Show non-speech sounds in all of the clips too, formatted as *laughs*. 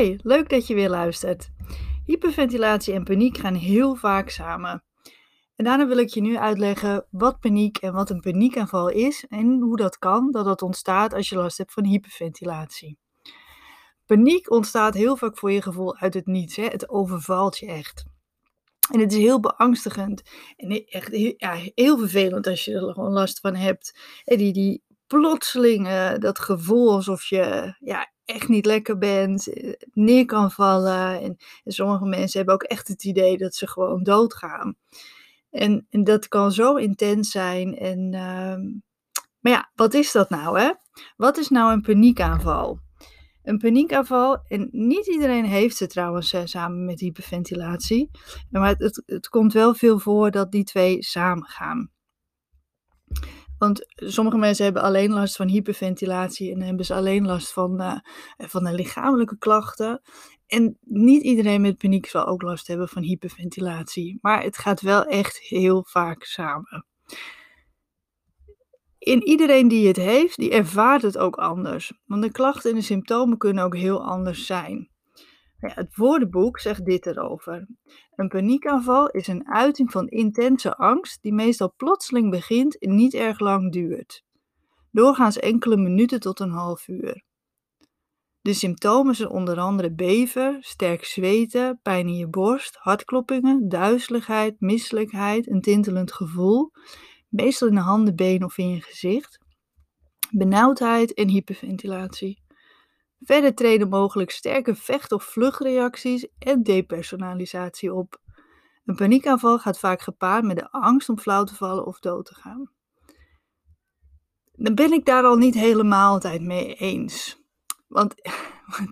Leuk dat je weer luistert. Hyperventilatie en paniek gaan heel vaak samen. En daarna wil ik je nu uitleggen wat paniek en wat een paniekaanval is en hoe dat kan dat dat ontstaat als je last hebt van hyperventilatie. Paniek ontstaat heel vaak voor je gevoel uit het niets. Hè? Het overvalt je echt. En het is heel beangstigend en echt heel, ja, heel vervelend als je er gewoon last van hebt. En die, die dat gevoel alsof je ja, echt niet lekker bent, eh, neer kan vallen. En, sommige mensen hebben ook echt het idee dat ze gewoon doodgaan. En, en dat kan zo intens zijn. En, uh, maar ja, wat is dat nou? Hè? Wat is nou een paniekaanval? Een paniekaanval, en niet iedereen heeft ze trouwens eh, samen met hyperventilatie, maar het, het komt wel veel voor dat die twee samen gaan. Want sommige mensen hebben alleen last van hyperventilatie en hebben ze alleen last van, uh, van de lichamelijke klachten. En niet iedereen met paniek zal ook last hebben van hyperventilatie. Maar het gaat wel echt heel vaak samen. In iedereen die het heeft, die ervaart het ook anders. Want de klachten en de symptomen kunnen ook heel anders zijn. Ja, het woordenboek zegt dit erover. Een paniekaanval is een uiting van intense angst die meestal plotseling begint en niet erg lang duurt. Doorgaans enkele minuten tot een half uur. De symptomen zijn onder andere beven, sterk zweten, pijn in je borst, hartkloppingen, duizeligheid, misselijkheid, een tintelend gevoel, meestal in de handen, benen of in je gezicht, benauwdheid en hyperventilatie. Verder treden mogelijk sterke vecht- of vluchtreacties en depersonalisatie op. Een paniekaanval gaat vaak gepaard met de angst om flauw te vallen of dood te gaan. Dan ben ik daar al niet helemaal altijd mee eens. *laughs* Want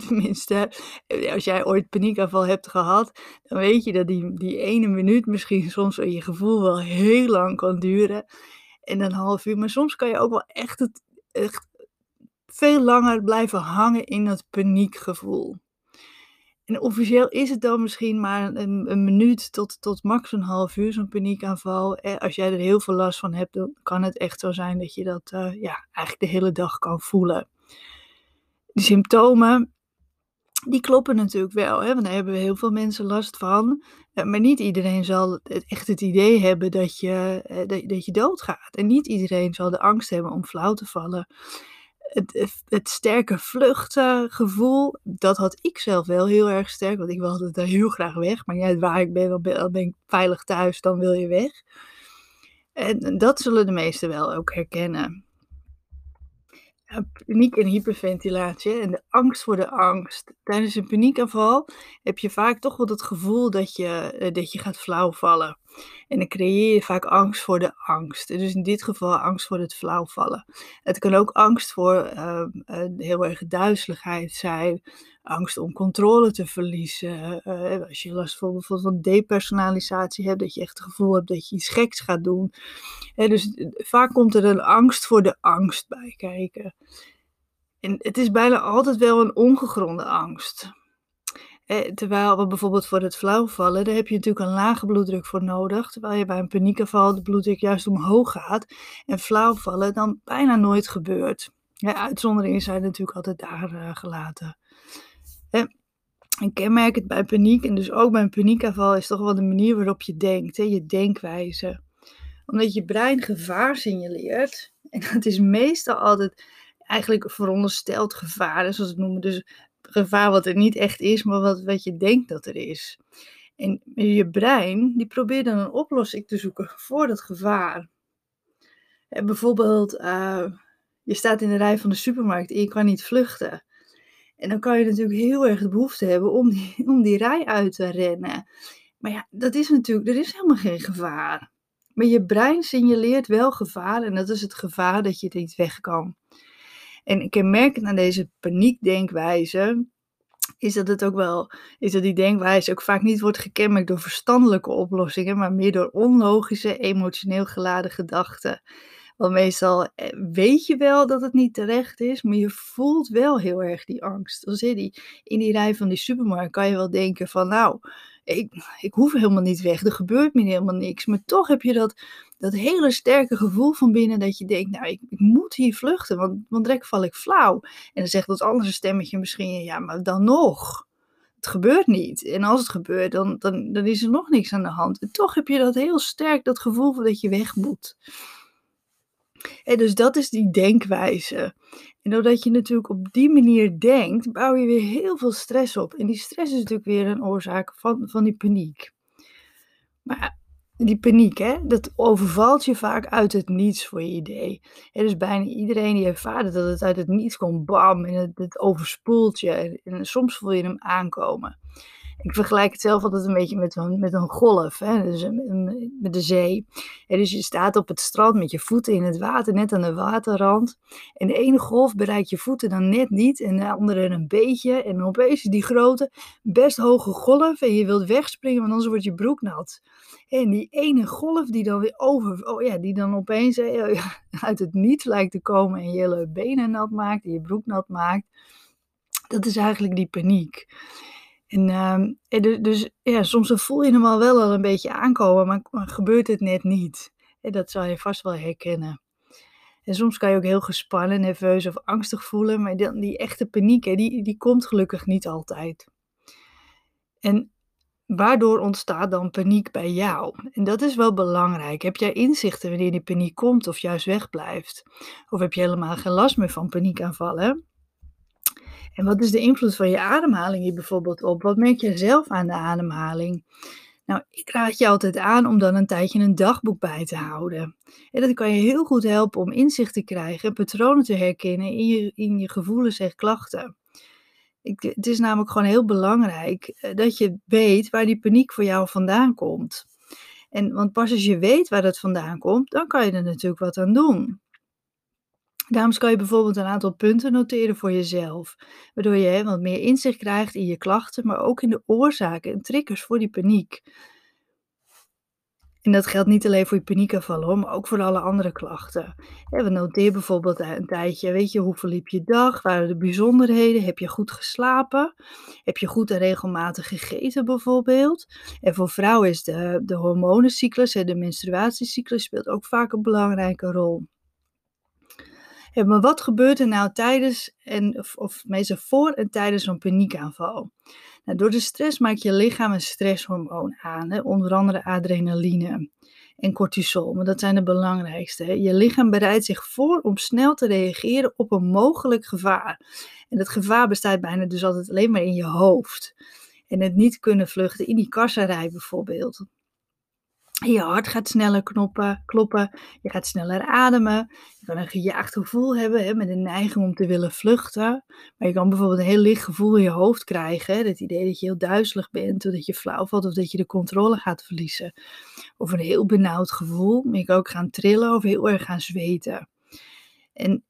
tenminste, als jij ooit paniekaanval hebt gehad, dan weet je dat die, die ene minuut misschien *laughs* soms je gevoel wel heel lang kan duren. En een half uur. Maar soms kan je ook wel echt, het, veel langer blijven hangen in dat paniekgevoel. En officieel is het dan misschien maar een, minuut tot, tot max een half uur zo'n paniekaanval. Eh, als jij er heel veel last van hebt, dan kan het echt zo zijn dat je dat uh, ja, eigenlijk de hele dag kan voelen. De symptomen, die kloppen natuurlijk wel, hè, want daar hebben heel veel mensen last van. Eh, maar niet iedereen zal echt het idee hebben dat je, dat je doodgaat. En niet iedereen zal de angst hebben om flauw te vallen het, het sterke vluchtgevoel, dat had ik zelf wel heel erg sterk. Want ik wilde daar heel graag weg. Maar ja, waar ik ben, dan ben ik veilig thuis, dan wil je weg. En dat zullen de meesten wel ook herkennen. Paniek en hyperventilatie en de angst voor de angst. Tijdens een paniekaanval heb je vaak toch wel het gevoel dat je, eh, dat je gaat flauwvallen. En dan creëer je vaak angst voor de angst. Dus in dit geval angst voor het flauwvallen. Het kan ook angst voor uh, heel erg duizeligheid zijn. Angst om controle te verliezen. Uh, als je last van bijvoorbeeld van depersonalisatie hebt, dat je echt het gevoel hebt dat je iets geks gaat doen. dus vaak komt er een angst voor de angst bij kijken. En het is bijna altijd wel een ongegronde angst. Eh, terwijl we bijvoorbeeld voor het flauwvallen, daar heb je natuurlijk een lage bloeddruk voor nodig. Terwijl je bij een paniekaanval de bloeddruk juist omhoog gaat. En flauwvallen dan bijna nooit gebeurt. Ja, uitzonderingen zijn natuurlijk altijd daar uh, gelaten. Eh, een kenmerk bij paniek, en dus ook bij een paniekaanval, is toch wel de manier waarop je denkt. Hè, je denkwijze. Omdat je brein gevaar signaleert. En *laughs* dat is meestal altijd eigenlijk verondersteld gevaar, zoals het noemen. Dus gevaar wat er niet echt is, maar wat, wat je denkt dat er is. En je brein, die probeert dan een oplossing te zoeken voor dat gevaar. En bijvoorbeeld, uh, je staat in de rij van de supermarkt en je kan niet vluchten. En dan kan je natuurlijk heel erg de behoefte hebben om die, *laughs* om die rij uit te rennen. Maar ja, dat is natuurlijk, er is helemaal geen gevaar. Maar je brein signaleert wel gevaar en dat is het gevaar dat je niet weg kan. En kenmerkend aan deze paniekdenkwijze is dat het ook wel, is dat die denkwijze ook vaak niet wordt gekenmerkt door verstandelijke oplossingen, maar meer door onlogische, emotioneel geladen gedachten. Want meestal eh, weet je wel dat het niet terecht is, maar je voelt wel heel erg die angst. Als je die, in die rij van die supermarkt kan je wel denken van nou, ik, ik hoef helemaal niet weg, er gebeurt me helemaal niks. Maar toch heb je dat, dat hele sterke gevoel van binnen dat je denkt, nou, ik, ik moet hier vluchten, want, want direct val ik flauw. En dan zegt dat andere stemmetje misschien, ja, maar dan nog. het gebeurt niet. En als het gebeurt, dan, dan, dan is er nog niks aan de hand. En toch heb je dat heel sterk, dat gevoel van dat je weg moet. En dus dat is die denkwijze. En doordat je natuurlijk op die manier denkt, bouw je weer heel veel stress op. En die stress is natuurlijk weer een oorzaak van, van die paniek. Maar die paniek, hè, dat overvalt je vaak uit het niets voor je idee. En dus bijna iedereen die ervaart dat het uit het niets komt, bam, en het, het overspoelt je. En, en soms voel je hem aankomen. Ik vergelijk het zelf altijd een beetje met een, met een golf, hè? Dus met de zee. dus je staat op het strand met je voeten in het water, net aan de waterrand. En de ene golf bereikt je voeten dan net niet en de andere een beetje. En opeens die grote, best hoge golf en je wilt wegspringen, want anders wordt je broek nat. En die ene golf die dan weer over, oh ja, die dan opeens uit het niets lijkt te komen en je hele benen nat maakt en je broek nat maakt. Dat is eigenlijk die paniek. En, uh, dus ja, soms voel je hem al wel al een beetje aankomen, maar, maar gebeurt het net niet. En dat zal je vast wel herkennen. En soms kan je ook heel gespannen, nerveus of angstig voelen, maar die, die echte paniek, hè, die, die komt gelukkig niet altijd. En waardoor ontstaat dan paniek bij jou? En dat is wel belangrijk. Heb jij inzichten wanneer die paniek komt of juist wegblijft? Of heb je helemaal geen last meer van paniekaanvallen? En wat is de invloed van je ademhaling hier bijvoorbeeld op? Wat merk je zelf aan de ademhaling? Nou, ik raad je altijd aan om dan een tijdje een dagboek bij te houden. En dat kan je heel goed helpen om inzicht te krijgen, patronen te herkennen in je, in je gevoelens en klachten. Ik, het is namelijk gewoon heel belangrijk eh, dat je weet waar die paniek voor jou vandaan komt. En, want pas als je weet waar het vandaan komt, dan kan je er natuurlijk wat aan doen. Daarom kan je bijvoorbeeld een aantal punten noteren voor jezelf, waardoor je wat meer inzicht krijgt in je klachten, maar ook in de oorzaken en triggers voor die paniek. En dat geldt niet alleen voor je paniekaanvallen, maar ook voor alle andere klachten. we noteren bijvoorbeeld een tijdje, weet je, hoe verliep je dag? Waren de bijzonderheden? Heb je goed geslapen? Heb je goed en regelmatig gegeten bijvoorbeeld? En voor vrouwen is de, de hormonencyclus, de menstruatiecyclus, speelt ook vaak een belangrijke rol. Maar wat gebeurt er nou tijdens, en, of, of meestal voor en tijdens zo'n paniekaanval? Nou, door de stress maakt je lichaam een stresshormoon aan, hè, onder andere adrenaline en cortisol, maar dat zijn de belangrijkste. Hè. Je lichaam bereidt zich voor om snel te reageren op een mogelijk gevaar. En dat gevaar bestaat bijna dus altijd alleen maar in je hoofd. En het niet kunnen vluchten in die kasserij bijvoorbeeld. Je hart gaat sneller knoppen, kloppen, je gaat sneller ademen. Je kan een gejaagd gevoel hebben hè, met een neiging om te willen vluchten. Maar je kan bijvoorbeeld een heel licht gevoel in je hoofd krijgen. Het idee dat je heel duizelig bent, of dat je flauw valt of dat je de controle gaat verliezen. Of een heel benauwd gevoel. Maar je kan ook gaan trillen of heel erg gaan zweten. En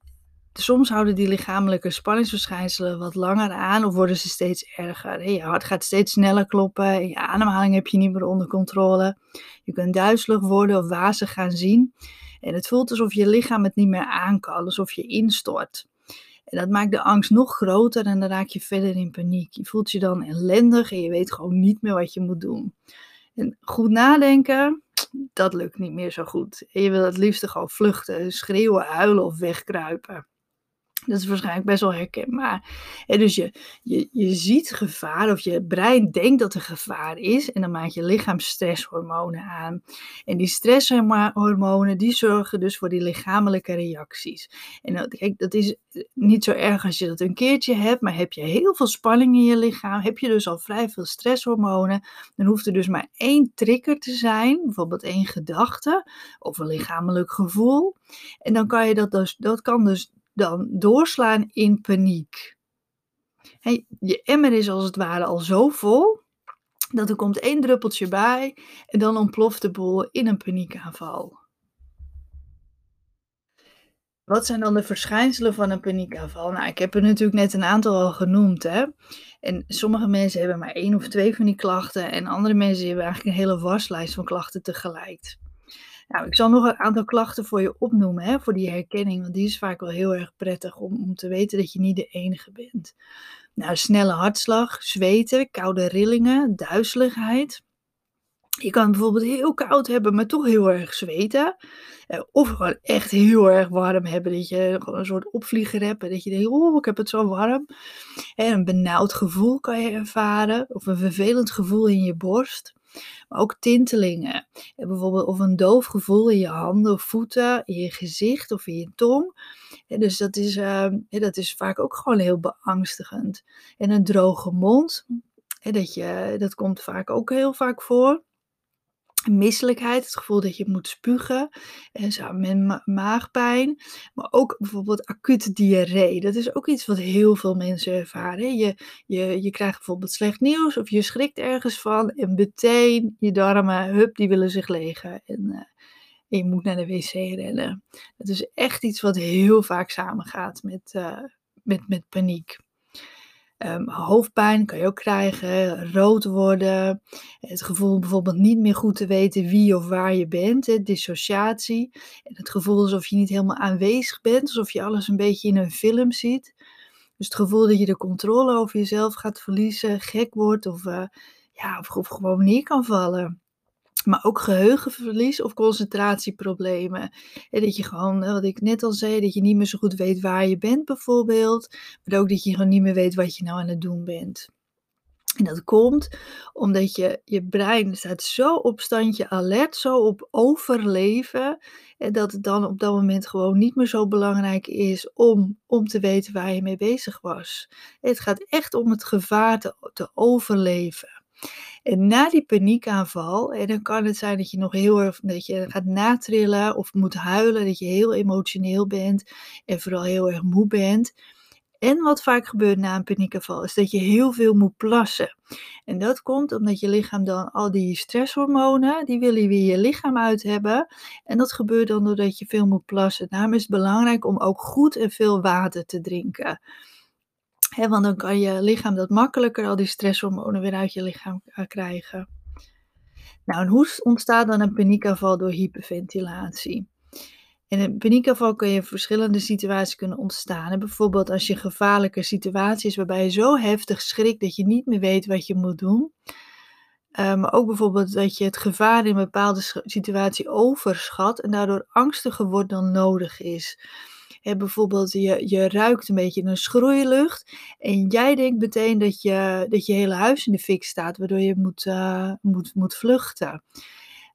soms houden die lichamelijke spanningsverschijnselen wat langer aan of worden ze steeds erger. Je hart gaat steeds sneller kloppen, je ademhaling heb je niet meer onder controle. Je kunt duizelig worden of wazig gaan zien. En het voelt alsof je lichaam het niet meer aan kan, alsof je instort. En dat maakt de angst nog groter en dan raak je verder in paniek. Je voelt je dan ellendig en je weet gewoon niet meer wat je moet doen. En goed nadenken, dat lukt niet meer zo goed. En je wil het liefst gewoon vluchten, schreeuwen, huilen of wegkruipen. Dat is waarschijnlijk best wel herkenbaar. En dus je, je, je ziet gevaar, of je brein denkt dat er gevaar is, en dan maakt je lichaam stresshormonen aan. En die stresshormonen, die zorgen dus voor die lichamelijke reacties. En dat, kijk, dat is niet zo erg als je dat een keertje hebt, maar heb je heel veel spanning in je lichaam, heb je dus al vrij veel stresshormonen, dan hoeft er dus maar één trigger te zijn, bijvoorbeeld één gedachte of een lichamelijk gevoel. En dan kan je dat dus, dat kan dus dan doorslaan in paniek. je emmer is als het ware al zo vol dat er komt één druppeltje bij en dan ontploft de boel in een paniekaanval. Wat zijn dan de verschijnselen van een paniekaanval? Nou, ik heb er natuurlijk net een aantal al genoemd. Hè? En sommige mensen hebben maar één of twee van die klachten. En andere mensen hebben eigenlijk een hele waslijst van klachten tegelijk. Nou, ik zal nog een aantal klachten voor je opnoemen, hè, voor die herkenning, want die is vaak wel heel erg prettig om, om te weten dat je niet de enige bent. Nou, snelle hartslag, zweten, koude rillingen, duizeligheid. Je kan bijvoorbeeld heel koud hebben, maar toch heel erg zweten. Eh, of gewoon echt heel erg warm hebben, dat je gewoon een soort opvlieger hebt en dat je denkt: "Oeh, ik heb het zo warm." En een benauwd gevoel kan je ervaren of een vervelend gevoel in je borst. Maar ook tintelingen. En bijvoorbeeld of een doof gevoel in je handen of voeten, in je gezicht of in je tong. Ja, dus dat is, ehm, ja, dat is vaak ook gewoon heel beangstigend. En een droge mond, dat je dat komt vaak ook heel vaak voor. Misselijkheid, het gevoel dat je moet spugen en samen met ma maagpijn, maar ook bijvoorbeeld acute diarree. Dat is ook iets wat heel veel mensen ervaren. Je je je krijgt bijvoorbeeld slecht nieuws of je schrikt ergens van en meteen je darmen, hup, die willen zich legen en, eh, je moet naar de wc rennen. Dat is echt iets wat heel vaak samengaat met, eh, met met paniek. Ehm, hoofdpijn kan je ook krijgen, rood worden, het gevoel bijvoorbeeld niet meer goed te weten wie of waar je bent, dissociatie. En het gevoel alsof je niet helemaal aanwezig bent, alsof je alles een beetje in een film ziet. Dus het gevoel dat je de controle over jezelf gaat verliezen, gek wordt of, eh, ja, of, of gewoon neer kan vallen. Maar ook geheugenverlies of concentratieproblemen. En dat je gewoon, wat ik net al zei, dat je niet meer zo goed weet waar je bent bijvoorbeeld. Maar ook dat je gewoon niet meer weet wat je nou aan het doen bent. En dat komt omdat je, je brein staat zo op standje alert, zo op overleven, en dat het dan op dat moment gewoon niet meer zo belangrijk is om, om te weten waar je mee bezig was. Het gaat echt om het gevaar te, te overleven. En na die paniekaanval, en dan kan het zijn dat je nog heel erg dat je gaat natrillen of moet huilen, dat je heel emotioneel bent en vooral heel erg moe bent. En wat vaak gebeurt na een paniekaanval is dat je heel veel moet plassen. En dat komt omdat je lichaam dan al die stresshormonen, die wil je weer je lichaam uit hebben. En dat gebeurt dan doordat je veel moet plassen. Daarom is het belangrijk om ook goed en veel water te drinken want dan kan je lichaam dat makkelijker al die stresshormonen weer uit je lichaam eh, krijgen. Nou, en hoe ontstaat dan een paniekaanval door hyperventilatie? In een paniekaanval kun je verschillende situaties kunnen ontstaan. bijvoorbeeld als je gevaarlijke situaties waarbij je zo heftig schrikt dat je niet meer weet wat je moet doen. Uh, maar ook bijvoorbeeld dat je het gevaar in een bepaalde situatie overschat en daardoor angstiger wordt dan nodig is bijvoorbeeld, je, je ruikt een beetje een schroeilucht. En jij denkt meteen dat je, dat je hele huis in de fik staat, waardoor je moet, uh, moet, moet vluchten.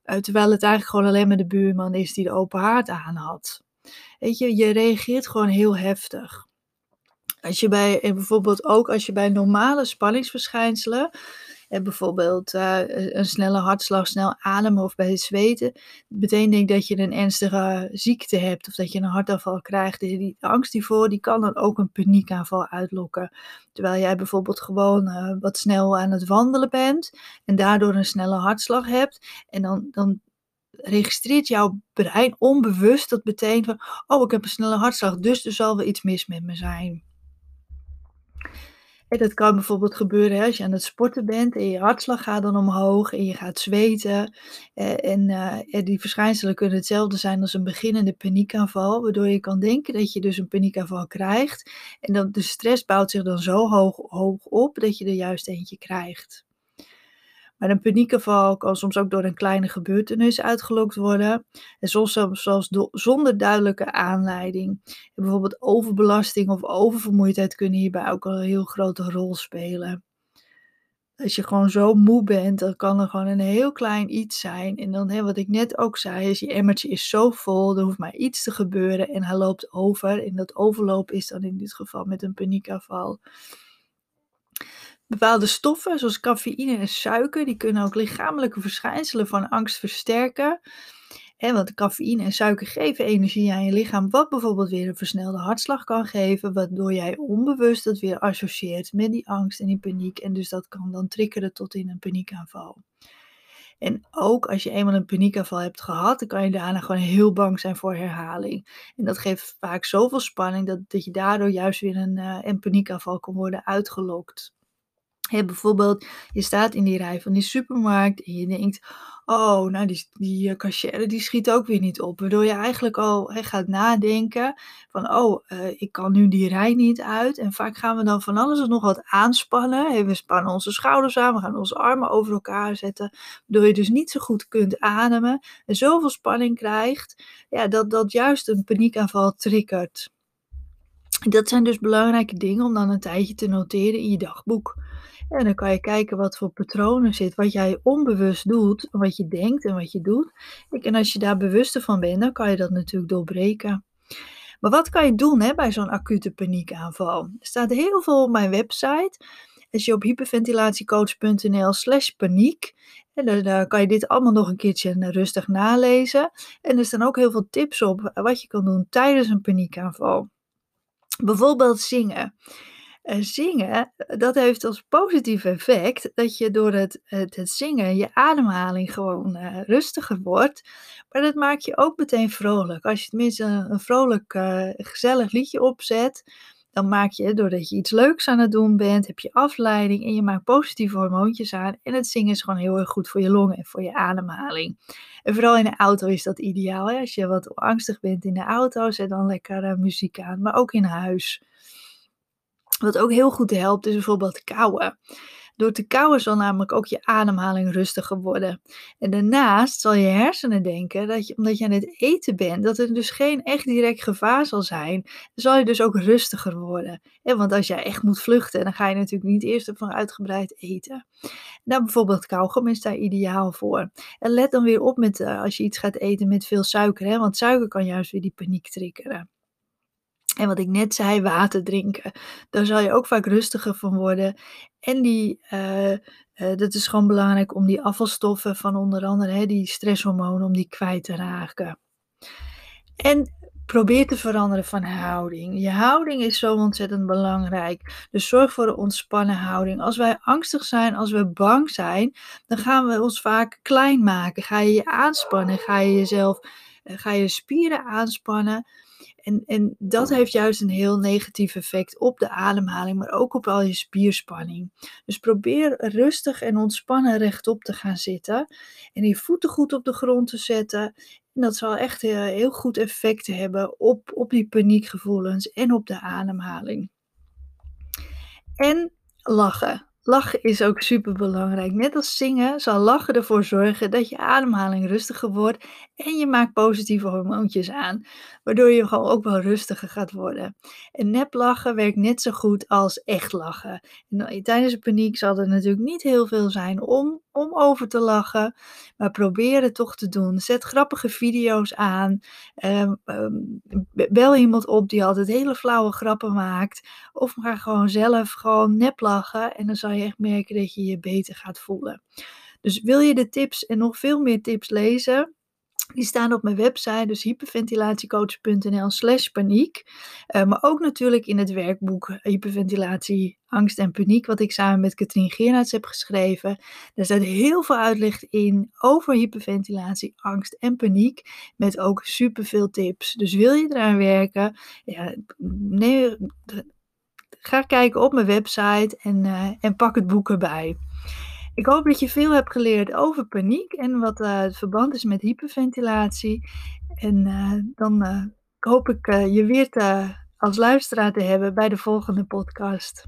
Uh, terwijl het eigenlijk gewoon alleen maar de buurman is die de open haard aan had. Weet je, je reageert gewoon heel heftig. Als je bij, en bijvoorbeeld ook als je bij normale spanningsverschijnselen, bijvoorbeeld uh, een snelle hartslag, snel ademen of bij het zweten, meteen denk dat je een ernstige ziekte hebt of dat je een hartaanval krijgt. Die, die angst hiervoor, die kan dan ook een paniekaanval uitlokken. Terwijl jij bijvoorbeeld gewoon uh, wat snel aan het wandelen bent en daardoor een snelle hartslag hebt en dan, dan registreert jouw brein onbewust dat meteen van, oh ik heb een snelle hartslag, dus er zal wel iets mis met me zijn dat kan bijvoorbeeld gebeuren hè, als je aan het sporten bent en je hartslag gaat dan omhoog en je gaat zweten. Eh, en eh, die verschijnselen kunnen hetzelfde zijn als een beginnende paniekaanval, waardoor je kan denken dat je dus een paniekaanval krijgt. En dan de stress bouwt zich dan zo hoog, hoog op dat je er juist eentje krijgt. Maar een paniekaanval kan soms ook door een kleine gebeurtenis uitgelokt worden. En soms zelfs zonder duidelijke aanleiding. Bijvoorbeeld overbelasting of oververmoeidheid kunnen hierbij ook al een heel grote rol spelen. Als je gewoon zo moe bent, dan kan er gewoon een heel klein iets zijn. En dan, hè, wat ik net ook zei, is je emmertje is zo vol, er hoeft maar iets te gebeuren en hij loopt over. En dat overlopen is dan in dit geval met een paniekaanval. Bepaalde stoffen, zoals cafeïne en suiker, die kunnen ook lichamelijke verschijnselen van angst versterken. En want cafeïne en suiker geven energie aan je lichaam, wat bijvoorbeeld weer een versnelde hartslag kan geven, waardoor jij onbewust dat weer associeert met die angst en die paniek. En dus dat kan dan triggeren tot in een paniekaanval. En ook als je eenmaal een paniekaanval hebt gehad, dan kan je daarna gewoon heel bang zijn voor herhaling. En dat geeft vaak zoveel spanning dat, dat je daardoor juist weer een, uh, een paniekaanval kan worden uitgelokt bijvoorbeeld, je staat in die rij van die supermarkt en je denkt, Oh, nou die die, cashier die schiet ook weer niet op. Waardoor je eigenlijk al, gaat nadenken van: "Oh, uh, ik kan nu die rij niet uit." En vaak gaan we dan van alles en nog wat aanspannen. We spannen onze schouders aan, we gaan onze armen over elkaar zetten, waardoor je dus niet zo goed kunt ademen en zoveel spanning krijgt, ja, dat dat juist een paniekaanval triggert. Dat zijn dus belangrijke dingen om dan een tijdje te noteren in je dagboek. En dan kan je kijken wat voor patronen zit, wat jij onbewust doet, wat je denkt en wat je doet. En als je daar bewuster van bent, dan kan je dat natuurlijk doorbreken. Maar wat kan je doen hè, bij zo'n acute paniekaanval? Er staat heel veel op mijn website. Als je op hyperventilatiecoach.nl slash paniek, en dan, dan kan je dit allemaal nog een keertje rustig nalezen. En er staan ook heel veel tips op wat je kan doen tijdens een paniekaanval. Bijvoorbeeld zingen. Uh, zingen, dat heeft als positief effect dat je door het, het, zingen je ademhaling gewoon uh, rustiger wordt. Maar dat maakt je ook meteen vrolijk. Als je tenminste een, vrolijk, gezellig liedje opzet, dan maak je, doordat je iets leuks aan het doen bent, heb je afleiding en je maakt positieve hormoontjes aan. En het zingen is gewoon heel erg goed voor je longen en voor je ademhaling. En vooral in de auto is dat ideaal. Hè? Als je wat angstig bent in de auto, zet dan lekker muziek aan. Maar ook in huis. Wat ook heel goed helpt is bijvoorbeeld kauwen. Door te kauwen zal namelijk ook je ademhaling rustiger worden. En daarnaast zal je hersenen denken dat je, omdat je aan het eten bent, dat er dus geen echt direct gevaar zal zijn. Zal je dus ook rustiger worden. want als jij echt moet vluchten, dan ga je natuurlijk niet eerst van uitgebreid eten. Nou, bijvoorbeeld kauwgom is daar ideaal voor. En let dan weer op met, uh, als je iets gaat eten met veel suiker, hè, want suiker kan juist weer die paniek triggeren. En wat ik net zei, water drinken. Daar zal je ook vaak rustiger van worden. En die, uh, uh, dat is gewoon belangrijk om die afvalstoffen van onder andere hè, die stresshormonen, om die kwijt te raken. En probeer te veranderen van houding. Je houding is zo ontzettend belangrijk. Dus zorg voor een ontspannen houding. Als wij angstig zijn, als we bang zijn, dan gaan we ons vaak klein maken. Ga je je aanspannen, ga je jezelf, ga je spieren aanspannen. En, en dat heeft juist een heel negatief effect op de ademhaling, maar ook op al je spierspanning. Dus probeer rustig en ontspannen rechtop te gaan zitten en je voeten goed op de grond te zetten. En dat zal echt heel, heel goed effect hebben op, op die paniekgevoelens en op de ademhaling. En lachen. Lachen is ook super belangrijk. Net als zingen zal lachen ervoor zorgen dat je ademhaling rustiger wordt en je maakt positieve hormoontjes aan, waardoor je gewoon ook wel rustiger gaat worden. En nep lachen werkt net zo goed als echt lachen. En tijdens de paniek zal er natuurlijk niet heel veel zijn om, om over te lachen, maar probeer het toch te doen. Zet grappige video's aan. Um, um, bel iemand op die altijd hele flauwe grappen maakt. Of ga gewoon zelf gewoon nep lachen en dan zal je echt merken dat je je beter gaat voelen. Dus wil je de tips en nog veel meer tips lezen? Die staan op mijn website, dus hyperventilatiecoach.nl slash paniek. Uh, maar ook natuurlijk in het werkboek Hyperventilatie, Angst en Paniek, wat ik samen met Katrien Geernaerts heb geschreven. Daar staat heel veel uitleg in over hyperventilatie, angst en paniek, met ook superveel tips. Dus wil je eraan werken, ja, nee, ga kijken op mijn website en, uh, en pak het boek erbij. Ik hoop dat je veel hebt geleerd over paniek en wat uh, het verband is met hyperventilatie. En uh, dan hoop ik je weer te, als luisteraar te hebben bij de volgende podcast.